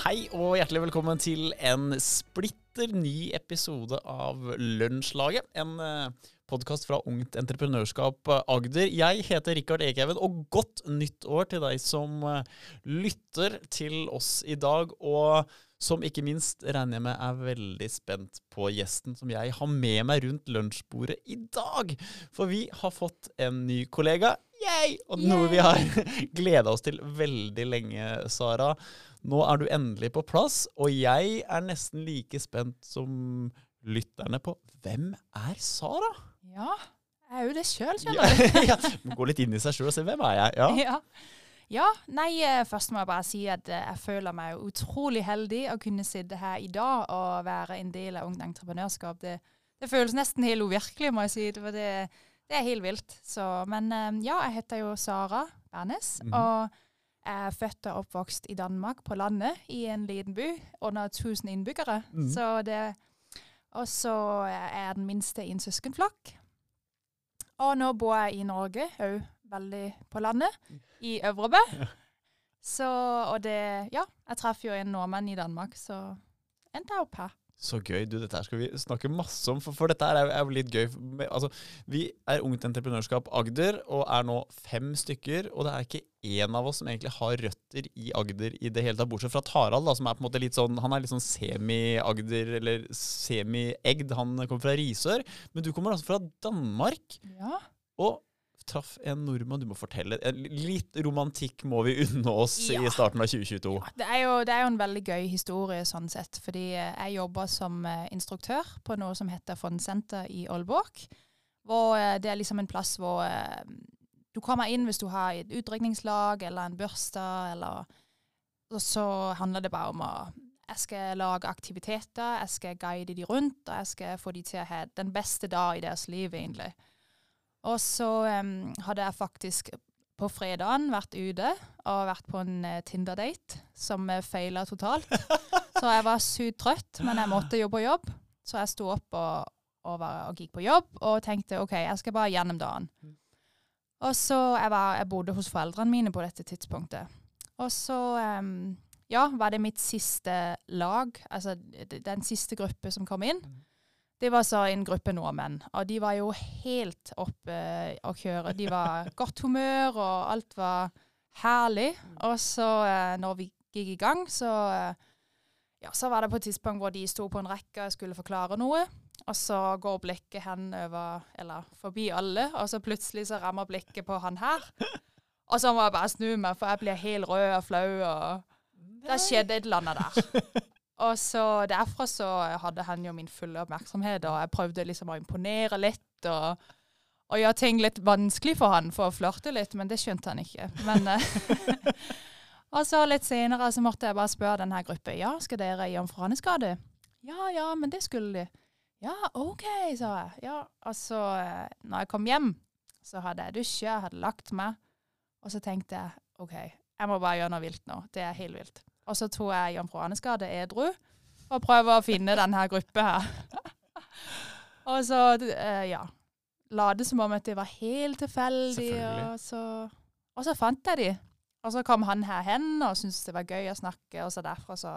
Hei og hjertelig velkommen til en splitter ny episode av Lunsjlaget. En uh, podkast fra Ungt Entreprenørskap Agder. Jeg heter Rikard Ekhaugen, og godt nytt år til deg som uh, lytter til oss i dag. Og som ikke minst regner jeg med er veldig spent på gjesten som jeg har med meg rundt lunsjbordet i dag. For vi har fått en ny kollega. Yay! Og noe vi har gleda oss til veldig lenge, Sara. Nå er du endelig på plass, og jeg er nesten like spent som lytterne på hvem er Sara? Ja, jeg er jo det sjøl, skjønner du. ja, gå litt inn i seg sjøl og se hvem er jeg ja. ja. Ja, nei, eh, først må jeg bare si at eh, jeg føler meg utrolig heldig å kunne sitte her i dag og være en del av Ungt Entreprenørskap. Det, det føles nesten helt uvirkelig, må jeg si. For det, det er helt vilt. Så, men eh, ja, jeg heter jo Sara Bernes. Mm -hmm. Og jeg er født og oppvokst i Danmark, på landet, i en liten by under 1000 innbyggere. Mm. Så det, og så er jeg den minste i en søskenflokk. Og nå bor jeg i Norge, òg veldig på landet, i Øvrebø. Så, og det Ja, jeg traff jo en nordmann i Danmark, så endte jeg opp her. Så gøy. Du, dette her skal vi snakke masse om, for, for dette er jo litt gøy. Altså, vi er Ungt Entreprenørskap Agder og er nå fem stykker. Og det er ikke én av oss som egentlig har røtter i Agder i det hele tatt, bortsett fra Tarald, da, som er på en måte litt sånn Han er litt sånn semi-Agder, eller semi-Egd. Han kommer fra Risør. Men du kommer altså fra Danmark. Ja. Og traff en nordmann. Du må fortelle. Litt romantikk må vi unne oss ja. i starten av 2022. Ja, det, er jo, det, er jo, en veldig gøy historie sånn sett. Fordi eh, jeg jobber som eh, instruktør på noe som heter Fondsenter i Aalborg. Hvor eh, det er liksom en plass hvor du kommer inn hvis du har et utdrikningslag eller en børste, eller Og så handler det bare om å jeg skal lage aktiviteter, jeg skal guide de rundt, og jeg skal få de til å ha den beste dag i deres liv, egentlig. Og så um, hadde jeg faktisk på fredagen vært ute og vært på en uh, Tinder-date som feila totalt. så jeg var sykt trøtt, men jeg måtte jo på jobb. Så jeg sto opp og, og, var, og, gikk på jobb og tenkte OK, jeg skal bare gjennom dagen. Og så jeg, var, jeg bodde hos foreldrene mine på dette tidspunktet. Og så um, ja, var det mitt siste lag, altså den siste gruppe som kom inn. Det var så en gruppe nordmenn, og de var jo helt oppe uh, å kjøre. De var godt humør, og alt var herlig. Og så, eh, når vi gikk i gang, så, eh, ja, så var det på et tidspunkt hvor de sto på en rekke og skulle forklare noe. Og så går blikket hen over, eller forbi alle, og så plutselig så rammer blikket på han her. Og så må jeg bare snu meg, for jeg blir helt rød og flau. og Det skjedde et eller annet der. Og så derfra så hadde han jo min fulle oppmerksomhet, og jeg prøvde liksom å imponere litt. og, og gjøre ting litt vanskelig for han for å flørte litt, men det skjønte han ikke. Men, eh, og så litt senere så måtte jeg bare spørre denne gruppen ja, skal dere i jomfruhineskade. Ja, ja, men det skulle de. Ja, OK, sa jeg. Ja, Og så, eh, når jeg kom hjem, så hadde jeg dusja, jeg hadde lagt meg, og så tenkte jeg OK, jeg må bare gjøre noe vilt nå. Det er helt vilt. Og så tok jeg Jan Frohaneskade edru og prøver å finne denne gruppa her. og så, uh, ja Late som om at det var helt tilfeldig. Og så, og så fant jeg de. Og så kom han her hen og syntes det var gøy å snakke, og så derfra så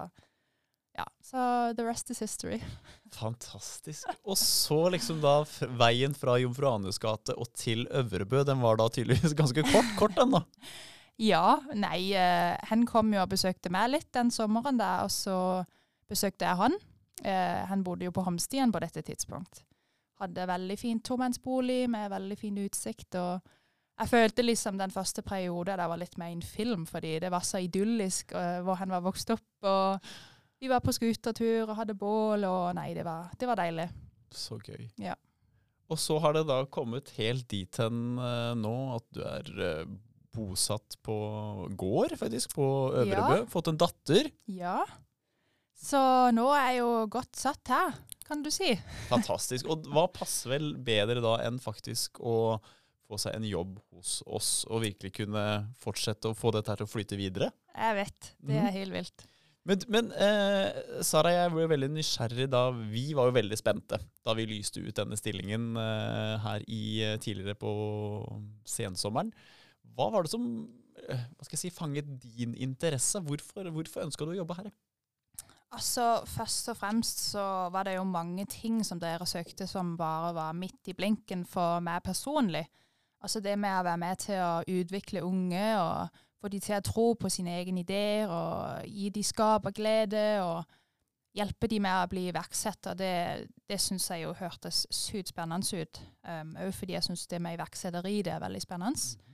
ja, så the rest is history. Fantastisk. Og så liksom da veien fra Jomfru Anes gate og til Øvrebø, den var da tydeligvis ganske kort, kort den da? Ja. Nei, uh, han kom jo og besøkte meg litt den sommeren, der, og så besøkte jeg han. Uh, han bodde jo på Homstien på dette tidspunkt. Hadde veldig fin tomannsbolig med veldig fin utsikt. og jeg følte liksom den første periode det var litt mer en film, fordi det var så idyllisk uh, hvor han var vokst opp. og Vi var på skutertur og hadde bål, og nei, det var, det var deilig. Så gøy. Ja. Og så har det da kommet helt dit hen uh, nå at du er bosatt på gård, faktisk, på Øvrebø. Ja. Fått en datter. Ja. Så nå er jeg jo godt satt her, kan du si. Fantastisk. Og hva passer vel bedre da enn faktisk å få seg en jobb hos oss, og virkelig kunne fortsette å få dette her til å flyte videre? Jeg vet. Det er mhm. helt vilt. Men, men eh, Sara, jeg ble veldig nysgjerrig da Vi var jo veldig spente da vi lyste ut denne stillingen eh, her i, tidligere på sensommeren. Hva var det som eh, hva skal jeg si, fanget din interesse? Hvorfor, hvorfor ønska du å jobbe her? Altså, Først og fremst så var det jo mange ting som dere søkte som bare var midt i blinken for meg personlig. Altså det med å være med til å utvikle unge og få de til å tro på sine egne ideer og gi de skaperglede og hjelpe de med å bli iverksetter, det, det syns jeg jo hørtes sykt spennende ut. Òg um, fordi jeg syns det med iverksetteri det er veldig spennende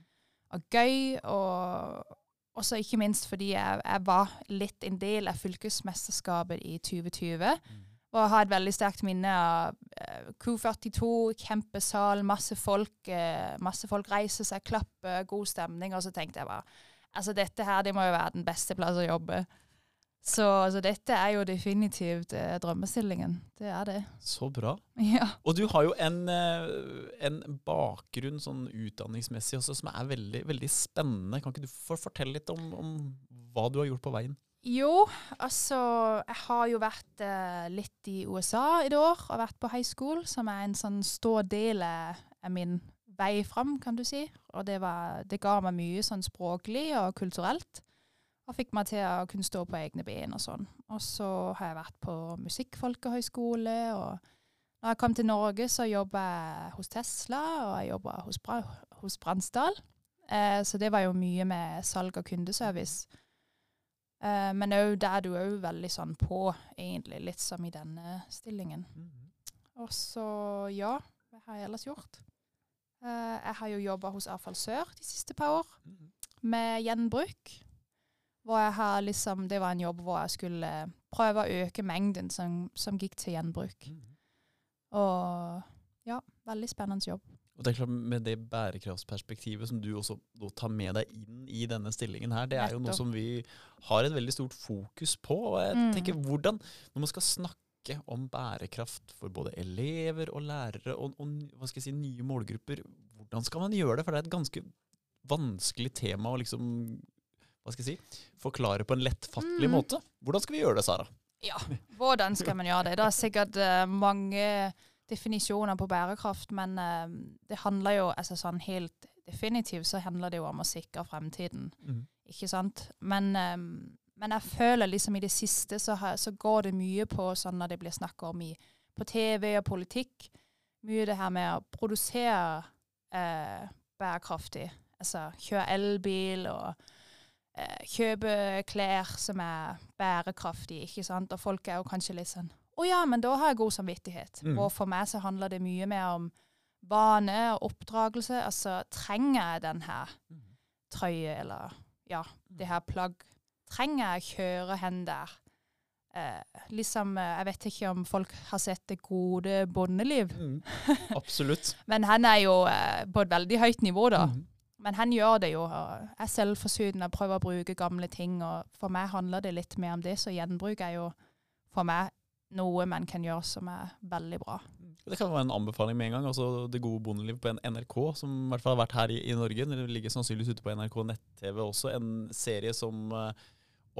og gøy. Og også ikke minst fordi jeg, jeg, var litt en del av fylkesmesterskapet i 2020. Mm. Og har et veldig sterkt minne av uh, Q42, kjempesal, masse folk. Uh, masse folk reiser seg, klapper, god stemning. Og så tenkte jeg bare altså dette her det må jo være den beste plass å jobbe. Så altså, dette er jo definitivt eh, drømmestillingen. Det er det. Så bra. Ja. Og du har jo en, eh, en bakgrunn sånn utdanningsmessig også som er veldig, veldig spennende. Kan ikke du fortelle litt om, om, hva du har gjort på veien? Jo, altså Jeg har jo vært eh, litt i USA i det år, og vært på high school, som er en sånn stor del av min vei fram, kan du si. Og det, var, det ga meg mye sånn språklig og kulturelt. Og fikk meg til å kunne stå på egne ben og sånn. Og så har jeg vært på musikkfolkehøyskole, og når jeg kom til Norge, så jobba jeg hos Tesla, og jeg jobba hos, Bra hos Bransdal. Eh, så det var jo mye med salg og kundeservice. Eh, men òg der er du òg veldig sånn på, egentlig, litt som i denne stillingen. Mm -hmm. Og så, ja, hva har jeg ellers gjort? Eh, jeg har jo jobba hos Avfall Sør de siste par år, mm -hmm. med gjenbruk. Hvor jeg har liksom, Det var en jobb hvor jeg skulle prøve å øke mengden som, som gikk til gjenbruk. Mm. Og ja, veldig spennende jobb. Og det er klart Med det bærekraftsperspektivet som du også tar med deg inn i denne stillingen her, det er jo noe som vi har et veldig stort fokus på. Og jeg mm. tenker hvordan, Når man skal snakke om bærekraft for både elever og lærere og, og hva skal jeg si, nye målgrupper, hvordan skal man gjøre det? For det er et ganske vanskelig tema å liksom hva skal jeg si, forklare på en lettfattelig mm. måte. Hvordan skal vi gjøre det, Sara? Ja, hvordan skal man gjøre det? Det er sikkert uh, mange definisjoner på bærekraft, men uh, det handler jo altså sånn helt definitivt så handler det jo om å sikre fremtiden. Mm. Ikke sant? Men, um, men, jeg føler liksom i det siste så, har, så, går det mye på sånn når det blir snakk om i, på TV og politikk, mye det her med å produsere uh, bærekraftig. Altså kjøre elbil og eh, kjøpe klær som er bærekraftige, ikke sant. Og folk er jo kanskje litt sånn Å ja, men da har jeg god samvittighet. Mm. Og for meg så handler det mye mer om vane og oppdragelse. Altså, trenger jeg den her mm. trøye, eller ja, det her plagg? Trenger jeg kjøre hen der? Eh, liksom, eh, Jeg vet ikke om folk har sett Det gode bondeliv. Mm, absolutt. Men han er jo eh, på et veldig høyt nivå, da. Mm. Men han gjør det jo. og er selvforsynende prøver å bruke gamle ting. og For meg handler det litt mer om det, så gjenbruk er jo for meg noe man kan gjøre som er veldig bra. Det kan være en anbefaling med en gang. altså Det gode bondeliv på NRK, som i hvert fall har vært her i, i Norge. Det ligger sannsynligvis ute på NRK nett-TV også. En serie som uh,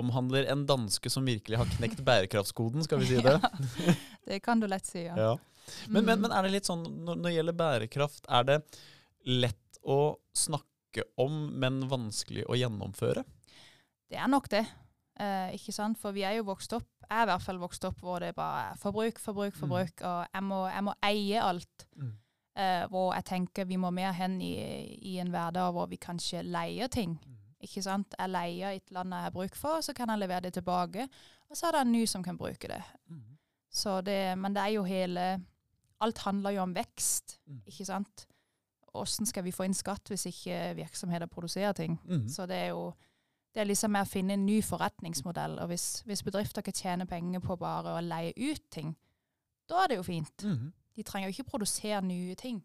omhandler en danske som virkelig har knekt bærekraftskoden, skal vi si det? ja, det kan du lett si, ja. ja. Men, mm. men, men, er det litt sånn, når, når det gjelder bærekraft, er det lett å snakke snakke om, men vanskelig å gjennomføre? Det er nok det. Eh, ikke sant? For vi er jo vokst opp, jeg er i hvert fall vokst opp hvor det bare er forbruk, forbruk, mm. forbruk. Mm. Og jeg må, jeg må, eie alt. Mm. Eh, hvor jeg tenker vi må mer hen i, i, en hverdag hvor vi kanskje leier ting. Mm. Ikke sant? Jeg leier et land jeg har bruk for, så kan jeg levere det tilbake. Og så er det en ny som kan bruke det. Mm. Så det men det er jo hele Alt handler jo om vekst, mm. ikke sant? Hvordan skal vi få inn skatt hvis ikke virksomheter produserer ting? Mm. Så det er jo det er liksom med å finne en ny forretningsmodell. Og hvis, hvis bedrifter kan tjene penger på bare å leie ut ting, da er det jo fint. Mm. De trenger jo ikke produsere nye ting.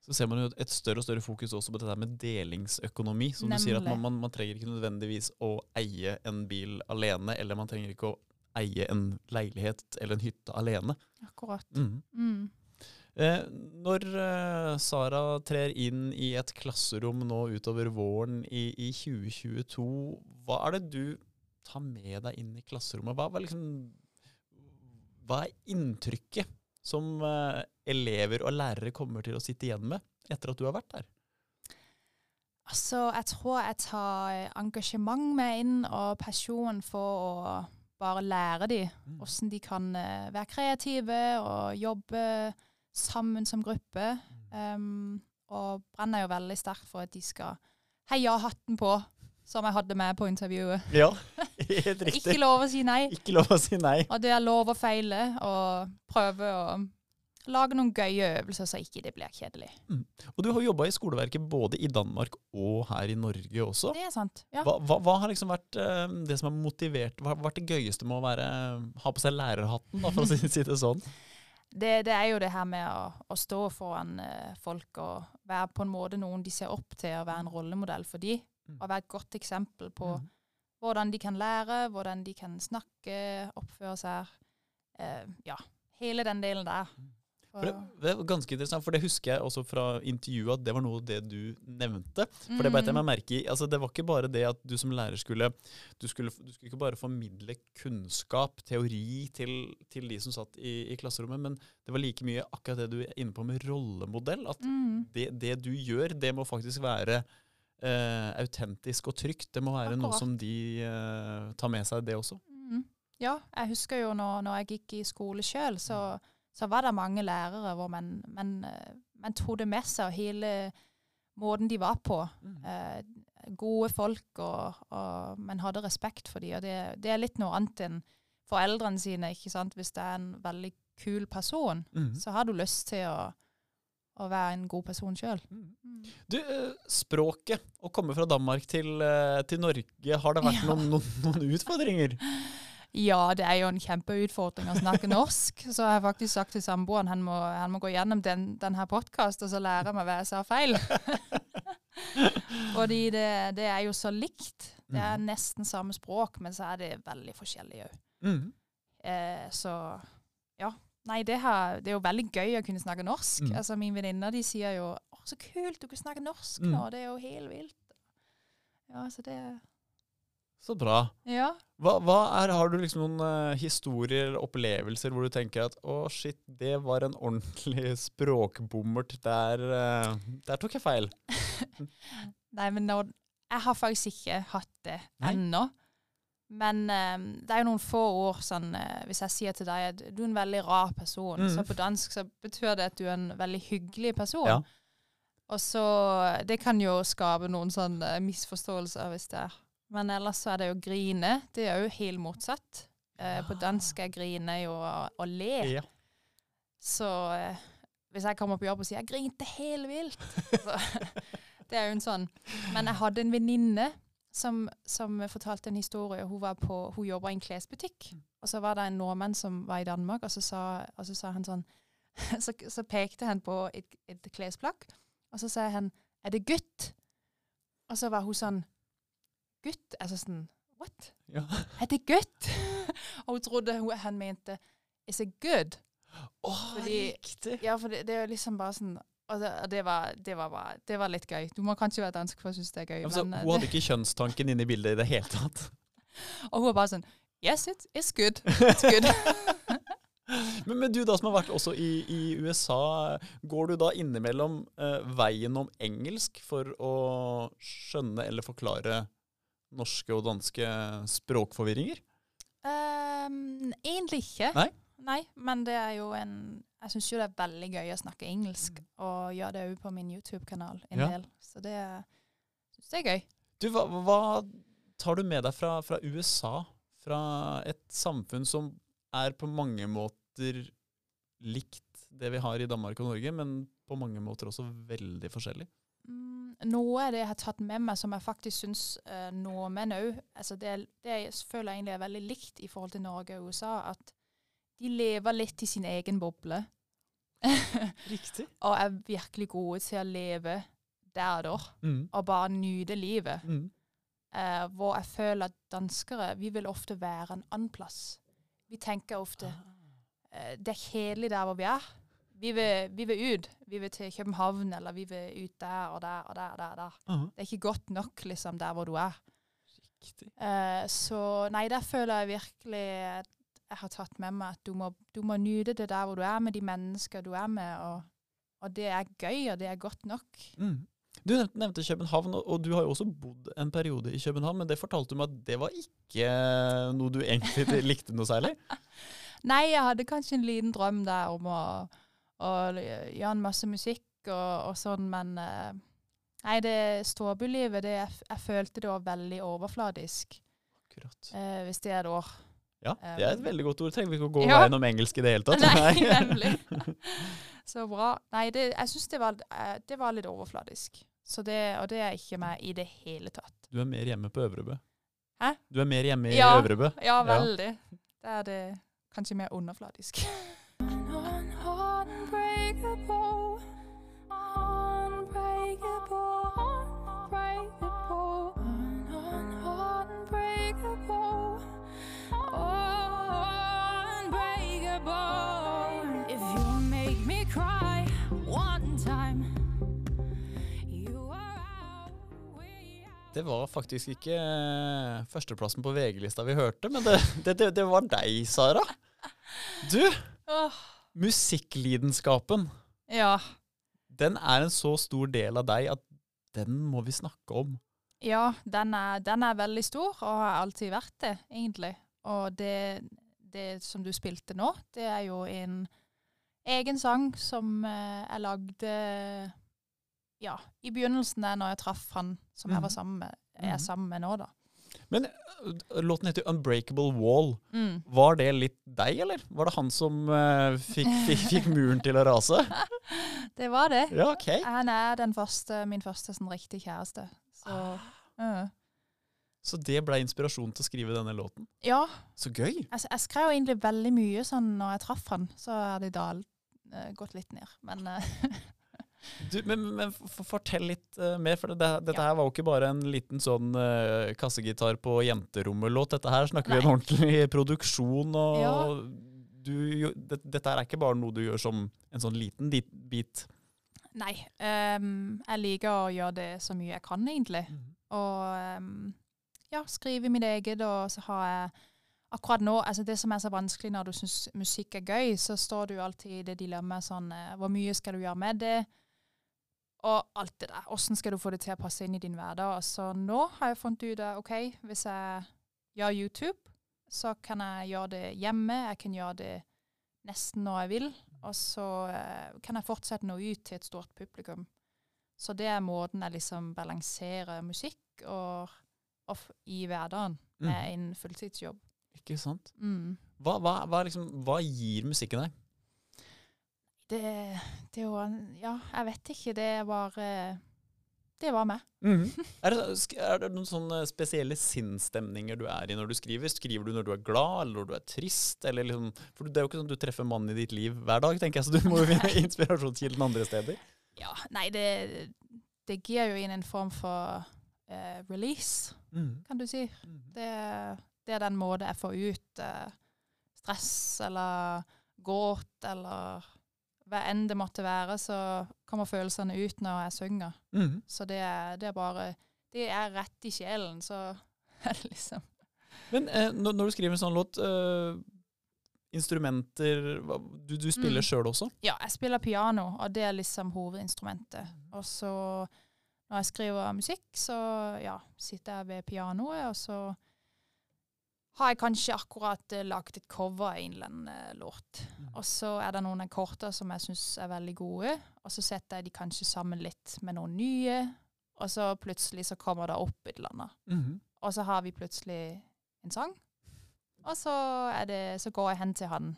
Så ser man jo et større og større fokus også på dette med delingsøkonomi. Som Nemlig. du sier, at man, man, man, trenger ikke nødvendigvis å eie en bil alene, eller man trenger ikke å eie en leilighet eller en hytte alene. Akkurat. Mm. Mm. Eh, når eh, Sara trer inn i et klasserom nå utover våren i, i, 2022, hva er det du tar med deg inn i klasserommet? Hva, hva, liksom, hva er inntrykket som eh, elever og lærere kommer til å sitte igjen med etter at du har vært der? Altså, jeg tror jeg tar engasjement med inn, og passion for å bare lære dem Mm. hvordan de kan være kreative og jobbe sammen som gruppe. Um, og brenner jo veldig sterkt for at de skal heie hatten på, som jeg hadde med på intervjuet. Ja, helt riktig. Ikke lov å si nei. Ikke lov å si nei. Og det er lov å feile og prøve å lage noen gøye øvelser så ikke det blir kjedelig. Og du har jobba i skoleverket både i Danmark og her i Norge også. Det er sant. Ja. Hva, hva, hva har liksom vært eh, det som har motivert Hva har vært det gøyeste med å være, ha på seg lærerhatten, da, for å si det sånn? Det, det er jo det her med å, å stå foran uh, folk og være på en måte noen de ser opp til, og være en rollemodell for de, Mm. og være et godt eksempel på Mm. hvordan de kan lære, hvordan de kan snakke, oppføre seg. Uh, ja, hele den delen der. For det, det var ganske interessant, for det husker jeg også fra intervjuet at det var noe av det du nevnte. For det beit jeg meg merke i. Altså, det var ikke bare det at du som lærer skulle Du skulle, du skulle ikke bare formidle kunnskap, teori, til, til de som satt i, i klasserommet, men det var like mye akkurat det du er inne på med rollemodell. At Mm. det, det du gjør, det må faktisk være eh, autentisk og trygt. Det må være noe som de eh, tar med seg, det også. Mm. Ja, jeg husker jo når, når jeg gikk i skole sjøl, så, så var det mange lærere hvor man, man, man tok det med seg, og hele måten de var på. Eh, gode folk, og, og man hadde respekt for dem. Og det, det er litt noe annet enn foreldrene sine. ikke sant? Hvis det er en veldig kul person, mm. så har du lyst til å, å være en god person sjøl. Mm. Du, eh, språket, å komme fra Danmark til, eh, til Norge, har det vært Ja. noen, noen, noen utfordringer? Ja, det er jo en kjempeutfordring å snakke norsk. Så jeg har faktisk sagt til samboeren han må, han må gå gjennom den, denne podkasten og så lære meg hva jeg sa feil. Fordi det, det er jo så likt. Det er Mhm. nesten samme språk, men så er det veldig forskjellig òg. Mm. Eh, så ja. Nei, det, her, det er jo veldig gøy å kunne snakke norsk. Mm. Altså, Mine venninner de sier jo 'Å, så kult, du kan snakke norsk Mm. nå'. Det er jo helt vilt. Ja, så det Så bra. Ja. Hva, hva er, har du liksom noen uh, historier eller opplevelser hvor du tenker at å shit, det var en ordentlig språkbommert. Der, uh, der tok jeg feil. Nei, men når, jeg har faktisk ikke hatt det ennå. Men um, det er jo noen få ord sånn uh, Hvis jeg sier til deg at du er en veldig rar person, mm. så på dansk så betyr det at du er en veldig hyggelig person. Ja. Og så Det kan jo skape noen sånne misforståelser hvis det er Men ellers så er det jo grine. Det er jo helt motsatt. Eh, på dansk er grine jo å, le. Ja. Så eh, hvis jeg kommer på jobb og sier 'jeg grinte helt vilt', så Det er jo en sånn. Men jeg hadde en venninne som, som fortalte en historie. Hun, var på, hun jobba i en klesbutikk. Og så var det en nordmann som var i Danmark, og så sa, og så sa han sånn så, så pekte han på et, et klesplagg, og så sa han 'er det gutt?' Og så var hun sånn 'Gutt?' Altså sånn What? Ja. Er det gutt? og hun trodde han mente 'is it good'? Oh, Fordi- riktig. Ja, for det, det er jo liksom bare sånn og det, det, var, det, var bare, det var litt gøy. Du må kanskje være dansk for å synes det er gøy. Altså, men, eh, hun hadde ikke kjønnstanken inne i bildet i det hele tatt. og hun var bare sånn Yes, it, it's good. It's good. Men, men du da som har vært også i, i USA, går du da innimellom eh, veien om engelsk for å skjønne eller forklare norske og danske språkforvirringer? Um, egentlig ikke. Nei? Nei, men det er jo en Jeg syns jo det er veldig gøy å snakke engelsk, og gjør det òg på min YouTube-kanal en Ja. del. Så det syns jeg er gøy. Du, hva, hva tar du med deg fra, fra USA? Fra et samfunn som er på mange måter likt det vi har i Danmark og Norge, men på mange måter også veldig forskjellig. Mm, noe det jeg har tatt med meg som jeg faktisk syns uh, nordmenn òg altså det, det jeg føler jeg egentlig er veldig likt i forhold til Norge og USA, at de lever litt i sin egen boble. Riktig. og er virkelig gode til å leve der da, Mm. og bare nyte livet. Mm. Eh, hvor jeg føler at danskere vi vil ofte være en annen plass. Vi tenker ofte eh, det er kjedelig der hvor vi er. Vi vil, vi vil ut. Vi vil til København, eller vi vil ut der og der og der. og der, der. Uh -huh. Det er ikke godt nok liksom der hvor du er. Eh, så nei, der føler jeg virkelig at jeg har tatt med meg at du må, du må nyte det der hvor du er, med de mennesker du er med. Og, og det er gøy, og det er godt nok. Mm. Du nevnte, København, og du har jo også bodd en periode i København, men det fortalte du meg at det var ikke noe du egentlig likte noe særlig? Nei, jeg hadde kanskje en liten drøm der om å, å gjør en masse musikk og, og sånn, men eh, Nei, det storbylivet, det, jeg, jeg følte det var veldig overfladisk, Akkurat. eh, hvis det er et år. Ja, det er et veldig godt ord. Trenger vi ikke å gå Ja. veien om engelsk i det hele tatt. Nei, nemlig. Så bra. Nei, det, jeg syns det, var- eh, det var litt overfladisk. Så det, og det er ikke meg i det hele tatt. Du er mer hjemme på Øvrebø. Hæ? Du er mer hjemme i Ja. Øvrebø. Ja, Ja. veldig. Da er det kanskje mer underfladisk. Det var faktisk ikke eh, førsteplassen på VG-lista vi hørte, men det, det, det, det var deg, Sara. Du, Oh. musikklidenskapen, ja. den er en så stor del av deg at den må vi snakke om. Ja, den er, den er veldig stor, og har alltid vært det, egentlig. Og det, det som du spilte nå, det er jo en egen sang som eh, jeg lagde ja, i begynnelsen der når jeg traff han som jeg var Mhm. sammen med, er Mhm. sammen med nå, da. Men øh, låten heter 'Unbreakable Wall'. Mm. Var det litt deg, eller? Var det han som uh, fikk, fikk, fikk muren til å rase? Det var det. Ja, okay. Han er den første, min første sånn riktig kjæreste. Så Ah. ja. Så det ble inspirasjon til å skrive denne låten. ja, Så gøy! Altså, jeg skrev egentlig veldig mye sånn når jeg traff han, så hadde jeg dal, uh, gått litt ned. Men uh, Du, men men fortell litt uh, mer, for det, dette Ja. her var jo ikke bare en liten sånn kassegitar på jenterommet-låt. Dette her snakker vi om en ordentlig produksjon, og Ja. du, jo, det, dette her er ikke bare noe du gjør som en sånn liten bit. nei. Um, jeg liker å gjøre det så mye jeg kan, egentlig. Og ehm, ja, skrive mitt eget, og så har jeg Akkurat nå, altså det som er så vanskelig når du syns musikk er gøy, så står du alltid i det dilemmaet sånn eh, Hvor mye skal du gjøre med det? Og alt det der. Åssen skal du få det til å passe inn i din hverdag? Så nå har jeg funnet ut at OK, hvis jeg gjør YouTube, så kan jeg gjøre det hjemme. Jeg kan gjøre det nesten når jeg vil. Og så eh, kan jeg fortsette nå ut til et stort publikum. Så det er måten jeg liksom balanserer musikk og, og f i hverdagen med mm. en fulltidsjobb. Ikke sant? Mm. Hva, hva, hva, liksom, hva gir musikken deg? Det, det var en- Ja, jeg vet ikke. Det var bare Det var meg. er, det, er det noen sånne spesielle sinnsstemninger du er i når du skriver? Skriver du når du er glad, eller når du er trist? Eller liksom, for det er jo ikke sånn at du treffer mannen i ditt liv hver dag, tenker jeg, så du må jo finne inspirasjonskilden andre steder. Ja, nei, det, det gir jo inn en form for uh, release, kan du si. Det, det er den måten jeg får ut eh, stress eller gråt eller hva enn det måtte være, så kommer følelsene ut når jeg synger. Mm. Så det er, det er bare Det er rett i sjelen, så er det liksom Men eh, når, du skriver en sånn låt, eh, instrumenter Du, du spiller Mm. sjøl også? Ja, jeg spiller piano, og det er liksom hovedinstrumentet. Og så når jeg skriver musikk, så ja, sitter jeg ved pianoet, og så har jeg kanskje akkurat uh, laget et cover av en eller annen eh, låt. Og så er det noen akkorder som jeg syns er veldig gode, og så setter jeg de kanskje sammen litt med noen nye, og så plutselig så kommer det opp et eller annet. Mhm. Og så har vi plutselig en sang. Og så, det, så går jeg hen til han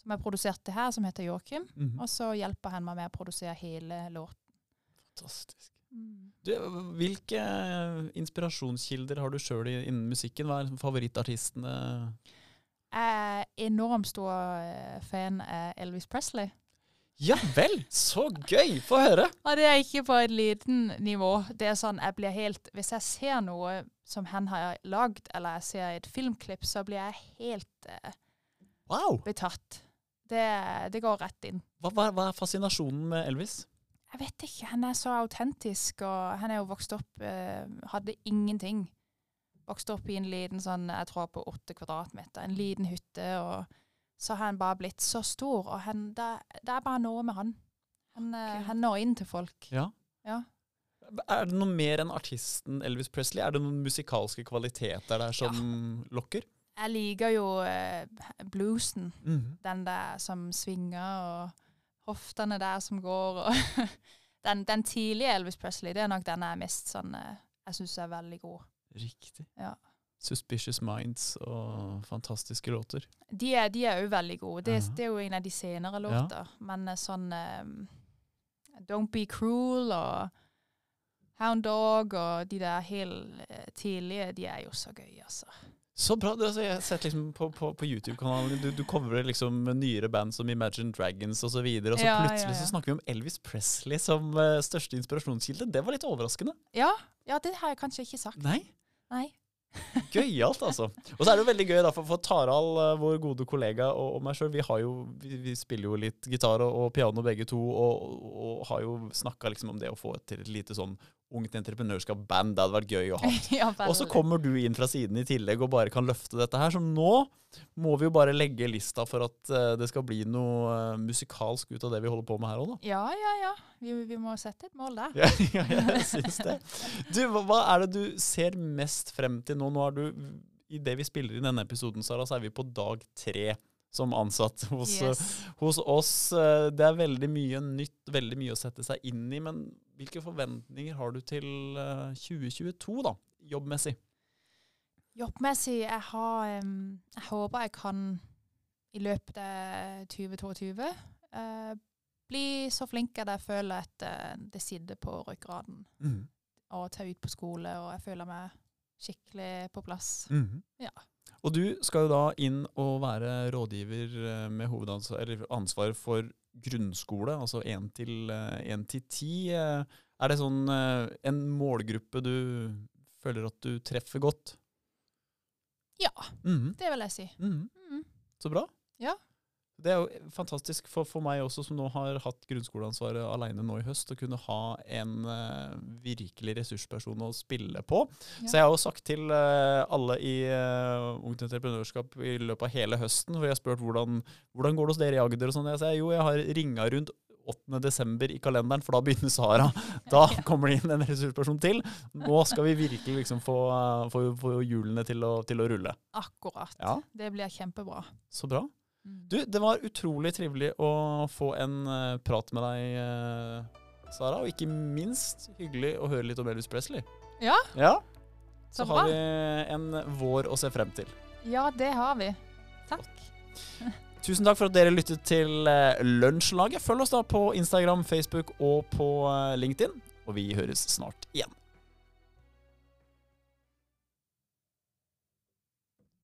som har produsert det her, som heter Joakim. Mhm. Og så hjelper han meg med å produsere hele låten. Fantastisk. Du, hvilke inspirasjonskilder har du sjøl innen musikken? Hva er favorittartistene? Jeg er enormt stor eh, fan av Elvis Presley. Ja vel, så gøy! Få høre! Og det er ikke på et liten nivå. Det er sånn, jeg blir helt, Hvis jeg ser noe som han har lagd, eller jeg ser et filmklipp, så blir jeg helt eh, Wow! betatt. Det, det går rett inn. Hva, hva, hva er fascinasjonen med Elvis? Jeg vet ikke. Han er så autentisk, og han er jo vokst opp eh, Hadde ingenting. Vokste opp i en liten sånn, jeg tror på åtte kvadratmeter, en liten hytte, og så har han bare blitt så stor, og han, det, det er bare noe med han. Han, okay. Han når inn til folk. Ja. Ja. Er det noe mer enn artisten Elvis Presley? Er det noen musikalske kvaliteter der som lokker? Jeg liker jo eh, bluesen. Mhm. Den der som svinger, og hoftene der som går. Og den, den tidlige Elvis Presley, det er nok den jeg er mest sånn eh, Jeg syns er veldig god. Riktig. Ja. Suspicious Minds og fantastiske låter. De er de òg veldig gode. Det, Ja. det er jo en av de senere låter. Men eh, sånn um, Don't Be Cruel og Hound Dog og de der helt tidlige, de er jo så gøy, altså. Så bra. Du, altså, jeg har sett liksom på, på, på YouTube-kanalen du, du coverer liksom nyere band som Imagine Dragons osv., og, så videre, og så Ja, plutselig ja, ja. så snakker vi om Elvis Presley som uh, største inspirasjonskilde. Det var litt overraskende. Ja, ja, det har jeg kanskje ikke sagt. Nei? Nei. Gøyalt, altså. Og så er det jo veldig gøy, da, for, for Tarald, uh, vår gode kollega, og, og meg sjøl, vi, vi, vi spiller jo litt gitar og, og piano begge to, og, og har jo snakka liksom om det å få til et lite sånn ungt entreprenørskap-band. Det hadde vært gøy å ha. ja, Og så kommer du inn fra siden i tillegg og bare kan løfte dette her. Så nå må vi jo bare legge lista for at uh, det skal bli noe uh, musikalsk ut av det vi holder på med her òg, da. Ja, ja, ja. Vi, vi må sette et mål der. Ja, ja, jeg syns det. Du, hva, er det du ser mest frem til nå? Nå er du, I det vi spiller i denne episoden, Sara, så er vi på dag tre som ansatt hos, eh, Yes. hos oss. Eh, Det er veldig mye nytt, veldig mye å sette seg inn i. Men hvilke forventninger har du til eh, 2022, da, jobbmessig? Jobbmessig, jeg har Jeg håper jeg kan i løpet av 2022 eh, bli så flink at jeg føler at eh, det sitter på ryggraden. Mm. Og ta ut på skole, og jeg føler meg skikkelig på plass. Mm. Ja. Og du skal jo da inn og være rådgiver eh, med hovedansvar ansvar for grunnskole, altså 1 til, eh, 1 til 10. Eh, Er det sånn eh, en målgruppe du føler at du treffer godt? Ja, Mhm. det vil jeg si. Mhm. Mm. Så bra. Ja. Det er jo fantastisk for, for meg også, som nå har hatt grunnskoleansvaret alene nå i høst, å kunne ha en uh, virkelig ressursperson å spille på. Ja. Så jeg har jo sagt til uh, alle i uh, Ungt Entreprenørskap i løpet av hele høsten, hvor jeg har spurt hvordan, hvordan går det hos dere i Agder og sånn. Jeg sier jo, jeg har ringa rundt 8. desember i kalenderen, for da begynner Sara. Da kommer det inn en ressursperson til. Nå skal vi virkelig liksom få, få, få hjulene til å, til å rulle. Akkurat. Ja, Det blir kjempebra. så bra. Du, det var utrolig trivelig å få en uh, prat med deg, uh, Sara. Og ikke minst hyggelig å høre litt om Elvis Presley. Ja, Ja, så Så har vi en vår å se frem til. Ja, det har vi. Takk. Tusen takk for at dere lyttet til eh, Lunsjlaget. Følg oss da på Instagram, Facebook og på LinkedIn. Og vi høres snart igjen.